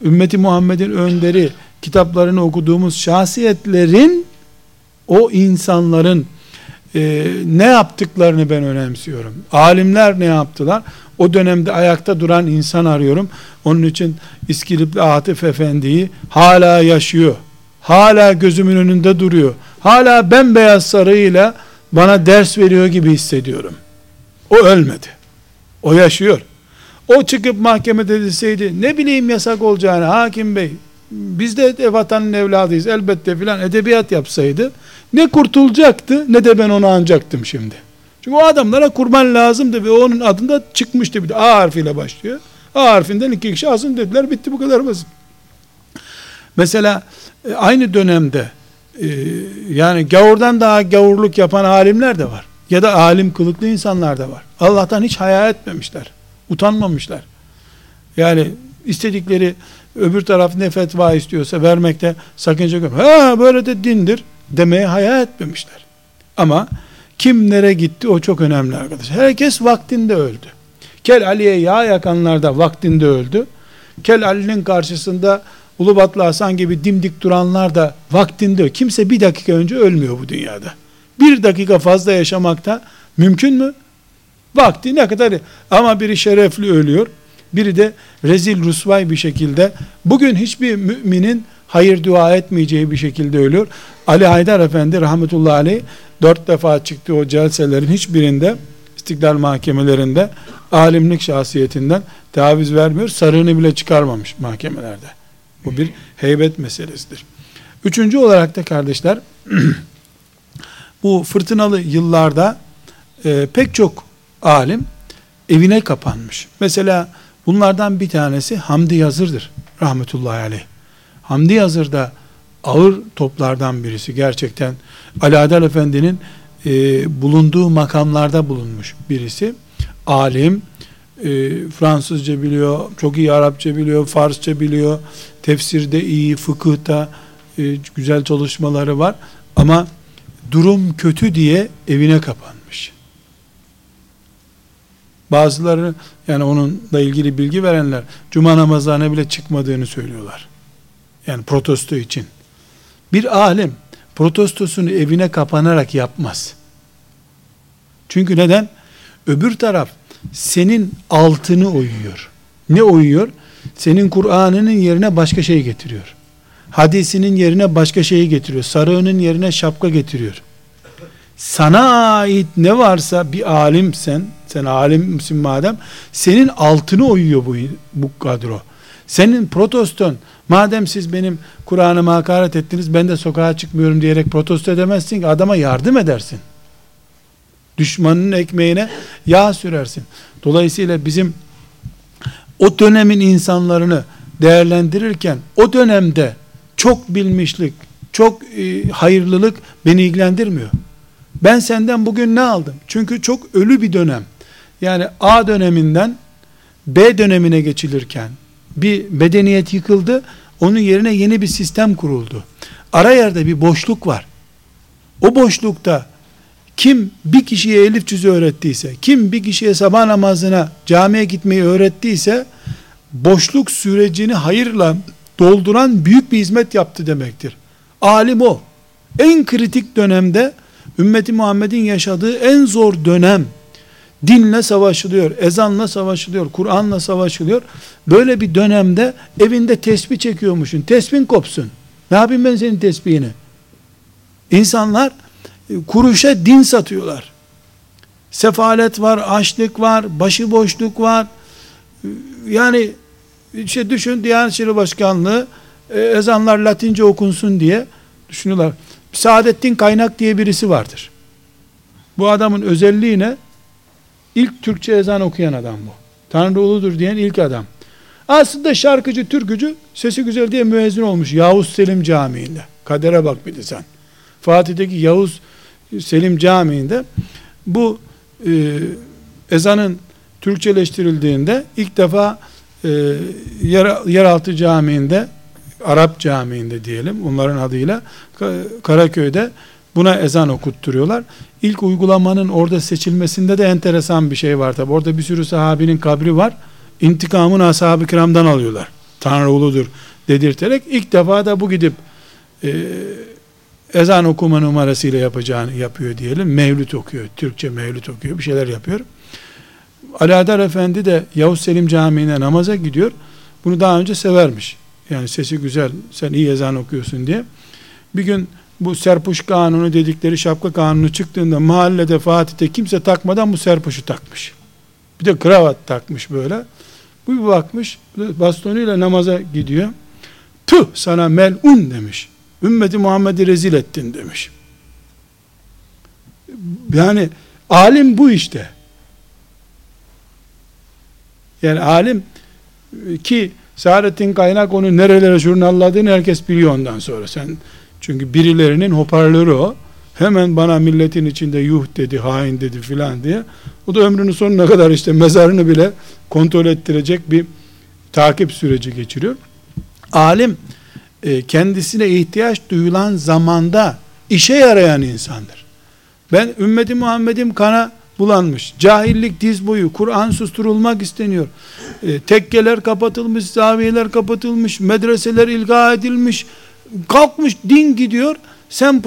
S1: ümmeti Muhammed'in önderi, kitaplarını okuduğumuz şahsiyetlerin, o insanların e, ne yaptıklarını ben önemsiyorum. Alimler ne yaptılar? O dönemde ayakta duran insan arıyorum. Onun için İskilipli Atif Efendi'yi hala yaşıyor hala gözümün önünde duruyor. Hala bembeyaz sarığıyla bana ders veriyor gibi hissediyorum. O ölmedi. O yaşıyor. O çıkıp mahkemede deseydi ne bileyim yasak olacağını hakim bey biz de vatanın evladıyız elbette filan edebiyat yapsaydı ne kurtulacaktı ne de ben onu anacaktım şimdi. Çünkü o adamlara kurban lazımdı ve onun adında çıkmıştı bir de A harfiyle başlıyor. A harfinden iki kişi asın dediler bitti bu kadar basit. Mesela e, aynı dönemde e, yani gavurdan daha gavurluk yapan alimler de var. Ya da alim kılıklı insanlar da var. Allah'tan hiç hayal etmemişler. Utanmamışlar. Yani istedikleri öbür taraf ne fetva istiyorsa vermekte sakınca yok. Ha böyle de dindir demeye hayal etmemişler. Ama kim nereye gitti o çok önemli arkadaş. Herkes vaktinde öldü. Kel Ali'ye yağ yakanlar da vaktinde öldü. Kel Ali'nin karşısında Ulubatlı Hasan gibi dimdik duranlar da vaktinde kimse bir dakika önce ölmüyor bu dünyada. Bir dakika fazla yaşamakta mümkün mü? Vakti ne kadar ama biri şerefli ölüyor. Biri de rezil rusvay bir şekilde bugün hiçbir müminin hayır dua etmeyeceği bir şekilde ölüyor. Ali Haydar Efendi rahmetullahi aleyh dört defa çıktı o celselerin hiçbirinde istiklal mahkemelerinde alimlik şahsiyetinden taviz vermiyor. Sarığını bile çıkarmamış mahkemelerde. Bu bir heybet meselesidir. Üçüncü olarak da kardeşler, bu fırtınalı yıllarda e, pek çok alim evine kapanmış. Mesela bunlardan bir tanesi Hamdi Yazır'dır. Rahmetullahi aleyh. Hamdi Yazır da ağır toplardan birisi. Gerçekten Ali Adel Efendi'nin e, bulunduğu makamlarda bulunmuş birisi. Alim, e, Fransızca biliyor, çok iyi Arapça biliyor, Farsça biliyor, tefsirde iyi, fıkıhta e, güzel çalışmaları var. Ama durum kötü diye evine kapanmış. Bazıları yani onunla ilgili bilgi verenler cuma namazlarına bile çıkmadığını söylüyorlar. Yani protesto için. Bir alim protestosunu evine kapanarak yapmaz. Çünkü neden? Öbür taraf senin altını oyuyor. Ne oyuyor? Senin Kur'an'ının yerine başka şey getiriyor. Hadisinin yerine başka şeyi getiriyor. Sarığının yerine şapka getiriyor. Sana ait ne varsa bir alimsen, sen alimsin madem, senin altını oyuyor bu, bu kadro. Senin proteston, madem siz benim Kur'an'ıma hakaret ettiniz, ben de sokağa çıkmıyorum diyerek protesto edemezsin ki, adama yardım edersin. Düşmanın ekmeğine yağ sürersin. Dolayısıyla bizim o dönemin insanlarını değerlendirirken o dönemde çok bilmişlik, çok e, hayırlılık beni ilgilendirmiyor. Ben senden bugün ne aldım? Çünkü çok ölü bir dönem. Yani A döneminden B dönemine geçilirken bir bedeniyet yıkıldı. Onun yerine yeni bir sistem kuruldu. Ara yerde bir boşluk var. O boşlukta kim bir kişiye elif cüzü öğrettiyse, kim bir kişiye sabah namazına camiye gitmeyi öğrettiyse, boşluk sürecini hayırla dolduran büyük bir hizmet yaptı demektir. Alim o. En kritik dönemde, ümmeti Muhammed'in yaşadığı en zor dönem, Dinle savaşılıyor, ezanla savaşılıyor, Kur'an'la savaşılıyor. Böyle bir dönemde evinde tesbih çekiyormuşsun. Tesbih kopsun. Ne yapayım ben senin tesbihini? İnsanlar kuruşa din satıyorlar. Sefalet var, açlık var, başıboşluk var. E, yani işte düşün Diyanet İşleri Başkanlığı e, ezanlar Latince okunsun diye düşünüyorlar. Saadettin Kaynak diye birisi vardır. Bu adamın özelliği ne? İlk Türkçe ezan okuyan adam bu. Tanrı uludur diyen ilk adam. Aslında şarkıcı, türkücü, sesi güzel diye müezzin olmuş Yavuz Selim Camii'nde. Kadere bak bir de sen. Fatih'teki Yavuz Selim Camii'nde bu e, ezanın Türkçeleştirildiğinde ilk defa e, yer, yeraltı camiinde Arap camiinde diyelim onların adıyla Karaköy'de buna ezan okutturuyorlar. İlk uygulamanın orada seçilmesinde de enteresan bir şey var tabi. Orada bir sürü sahabinin kabri var. İntikamını ashab-ı kiramdan alıyorlar. Tanrı uludur dedirterek ilk defa da bu gidip e, ezan okuma numarasıyla yapacağını yapıyor diyelim. Mevlüt okuyor. Türkçe mevlüt okuyor. Bir şeyler yapıyor. Ali Adar Efendi de Yavuz Selim Camii'ne namaza gidiyor. Bunu daha önce severmiş. Yani sesi güzel, sen iyi ezan okuyorsun diye. Bir gün bu serpuş kanunu dedikleri şapka kanunu çıktığında mahallede Fatih'te kimse takmadan bu serpuşu takmış. Bir de kravat takmış böyle. Bu bir bakmış bastonuyla namaza gidiyor. Tüh sana melun demiş. Ümmeti Muhammed'i rezil ettin demiş. Yani alim bu işte. Yani alim ki Saadettin Kaynak onu nerelere jurnalladığını herkes biliyor ondan sonra. Sen çünkü birilerinin hoparlörü o. Hemen bana milletin içinde yuh dedi, hain dedi filan diye. O da ömrünün sonuna kadar işte mezarını bile kontrol ettirecek bir takip süreci geçiriyor. Alim e, kendisine ihtiyaç duyulan zamanda işe yarayan insandır. Ben ümmeti Muhammed'im kana bulanmış. Cahillik diz boyu. Kur'an susturulmak isteniyor. E, tekkeler kapatılmış, zaviyeler kapatılmış, medreseler ilga edilmiş. Kalkmış din gidiyor. Sen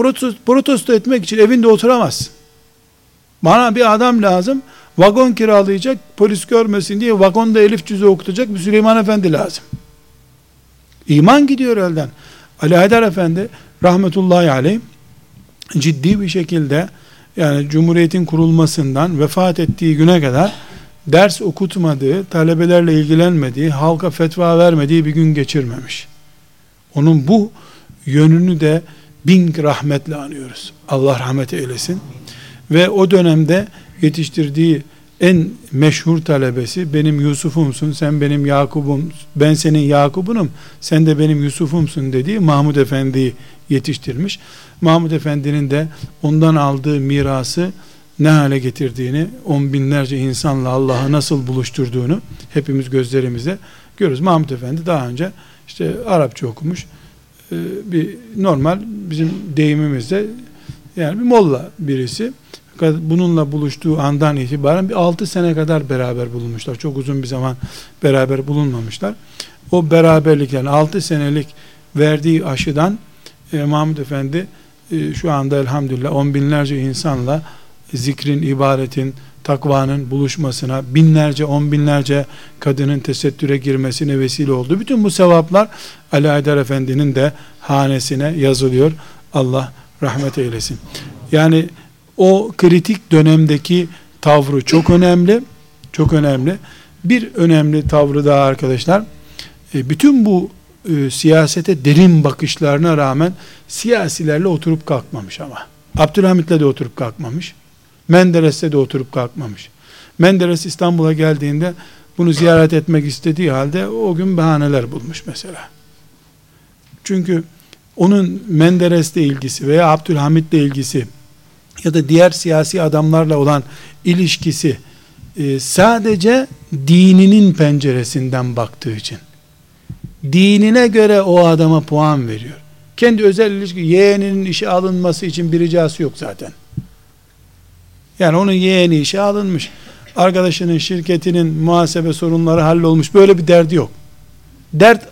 S1: protesto, etmek için evinde oturamazsın. Bana bir adam lazım. Vagon kiralayacak, polis görmesin diye vagonda elif cüzü okutacak bir Süleyman Efendi lazım. İman gidiyor elden. Ali Haydar Efendi rahmetullahi aleyh ciddi bir şekilde yani Cumhuriyet'in kurulmasından vefat ettiği güne kadar ders okutmadığı, talebelerle ilgilenmediği, halka fetva vermediği bir gün geçirmemiş. Onun bu yönünü de bin rahmetle anıyoruz. Allah rahmet eylesin. Ve o dönemde yetiştirdiği en meşhur talebesi benim Yusuf'umsun, sen benim Yakub'um, ben senin Yakub'unum, sen de benim Yusuf'umsun dediği Mahmud Efendi'yi yetiştirmiş. Mahmud Efendi'nin de ondan aldığı mirası ne hale getirdiğini, on binlerce insanla Allah'ı nasıl buluşturduğunu hepimiz gözlerimize görürüz. Mahmud Efendi daha önce işte Arapça okumuş, e, bir normal bizim deyimimizde yani bir molla birisi bununla buluştuğu andan itibaren bir 6 sene kadar beraber bulunmuşlar. Çok uzun bir zaman beraber bulunmamışlar. O beraberlik yani 6 senelik verdiği aşıdan e, Mahmud Efendi e, şu anda elhamdülillah on binlerce insanla zikrin, ibadetin, takvanın buluşmasına, binlerce, on binlerce kadının tesettüre girmesine vesile oldu. Bütün bu sevaplar Ali Aydar Efendi'nin de hanesine yazılıyor. Allah rahmet eylesin. Yani o kritik dönemdeki tavrı çok önemli. Çok önemli. Bir önemli tavrı daha arkadaşlar. E, bütün bu e, siyasete derin bakışlarına rağmen siyasilerle oturup kalkmamış ama. Abdülhamit'le de oturup kalkmamış. Menderes'le de oturup kalkmamış. Menderes İstanbul'a geldiğinde bunu ziyaret etmek istediği halde o gün bahaneler bulmuş mesela. Çünkü onun Menderes'le ilgisi veya Abdülhamit'le ilgisi ya da diğer siyasi adamlarla olan ilişkisi e, sadece dininin penceresinden baktığı için dinine göre o adama puan veriyor. Kendi özel ilişki yeğeninin işe alınması için bir ricası yok zaten. Yani onun yeğeni işe alınmış. Arkadaşının şirketinin muhasebe sorunları hallolmuş. Böyle bir derdi yok. Dert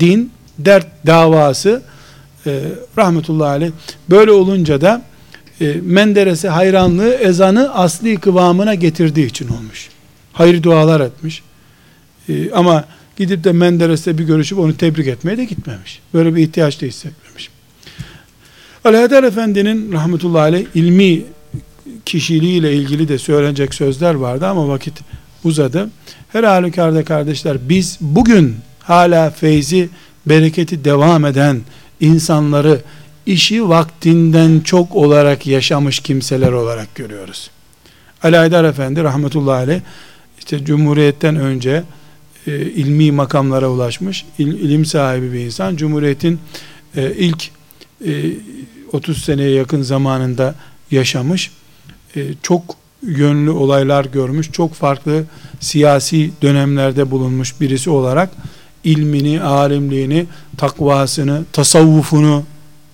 S1: din, dert davası e, rahmetullahi aleyh. Böyle olunca da e, Menderes'e hayranlığı ezanı asli kıvamına getirdiği için olmuş. Hayır dualar etmiş. E, ama gidip de Menderes'le bir görüşüp onu tebrik etmeye de gitmemiş. Böyle bir ihtiyaç da hissetmemiş. Aleyhisselam Efendi'nin rahmetullahi aleyh ilmi kişiliğiyle ilgili de söylenecek sözler vardı ama vakit uzadı. Her halükarda kardeşler biz bugün hala feyzi, bereketi devam eden insanları işi vaktinden çok olarak yaşamış kimseler olarak görüyoruz. Ali Aydar Efendi rahmetullahi aleyh işte Cumhuriyet'ten önce e, ilmi makamlara ulaşmış, il, ilim sahibi bir insan. Cumhuriyet'in e, ilk e, 30 seneye yakın zamanında yaşamış. E, çok yönlü olaylar görmüş, çok farklı siyasi dönemlerde bulunmuş birisi olarak ilmini, alimliğini, takvasını, tasavvufunu,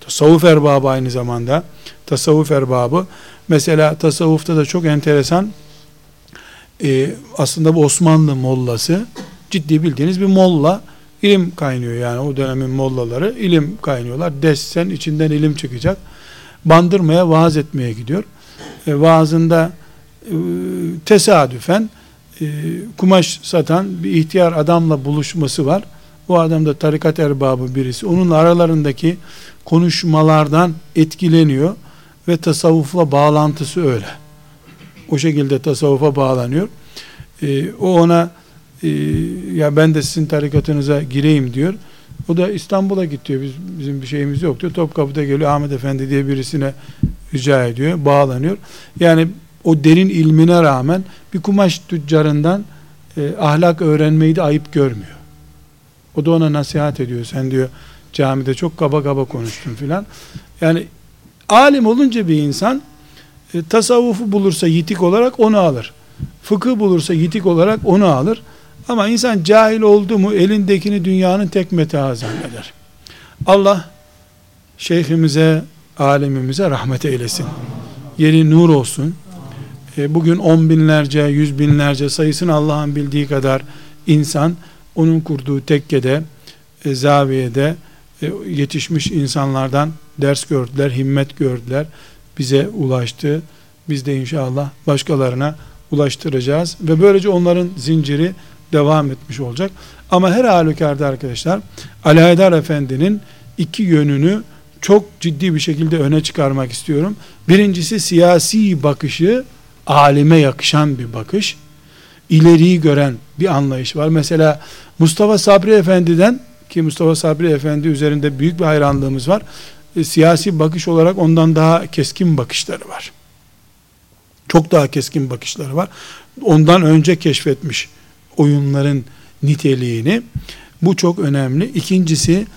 S1: tasavvuf erbabı aynı zamanda, tasavvuf erbabı, mesela tasavvufta da çok enteresan, e, aslında bu Osmanlı mollası, ciddi bildiğiniz bir molla, ilim kaynıyor. Yani o dönemin mollaları, ilim kaynıyorlar, dessen içinden ilim çıkacak, bandırmaya vaaz etmeye gidiyor, e, vaazında e, tesadüfen, e, kumaş satan bir ihtiyar adamla buluşması var. Bu adam da tarikat erbabı birisi. Onun aralarındaki konuşmalardan etkileniyor ve tasavvufla bağlantısı öyle. O şekilde tasavvufa bağlanıyor. E, o ona e, ya ben de sizin tarikatınıza gireyim diyor. O da İstanbul'a gidiyor. Biz, bizim bir şeyimiz yok diyor. Topkapı'da geliyor Ahmet Efendi diye birisine rica ediyor. Bağlanıyor. Yani o derin ilmine rağmen bir kumaş tüccarından e, ahlak öğrenmeyi de ayıp görmüyor. O da ona nasihat ediyor. Sen diyor camide çok kaba kaba konuştun filan. Yani alim olunca bir insan e, tasavvufu bulursa yitik olarak onu alır. Fıkıh bulursa yitik olarak onu alır. Ama insan cahil oldu mu elindekini dünyanın tek metaha zanneder. Allah şeyhimize, alimimize rahmet eylesin. Yeri nur olsun. E, bugün on binlerce, yüz binlerce sayısını Allah'ın bildiği kadar insan onun kurduğu tekkede, e, zaviyede e, yetişmiş insanlardan ders gördüler, himmet gördüler. Bize ulaştı. Biz de inşallah başkalarına ulaştıracağız ve böylece onların zinciri devam etmiş olacak. Ama her halükarda arkadaşlar Ali Haydar Efendi'nin iki yönünü çok ciddi bir şekilde öne çıkarmak istiyorum. Birincisi siyasi bakışı alime yakışan bir bakış. İleriyi gören bir anlayış var. Mesela Mustafa Sabri Efendi'den ki Mustafa Sabri Efendi üzerinde büyük bir hayranlığımız var. E, siyasi bakış olarak ondan daha keskin bakışları var. Çok daha keskin bakışları var. Ondan önce keşfetmiş oyunların niteliğini. Bu çok önemli. İkincisi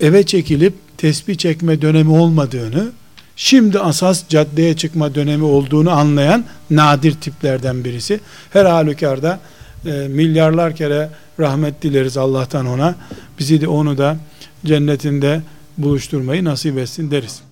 S1: eve çekilip tesbih çekme dönemi olmadığını, şimdi asas caddeye çıkma dönemi olduğunu anlayan nadir tiplerden birisi. Her halükarda e, milyarlar kere rahmet dileriz Allah'tan ona. Bizi de onu da cennetinde buluşturmayı nasip etsin deriz.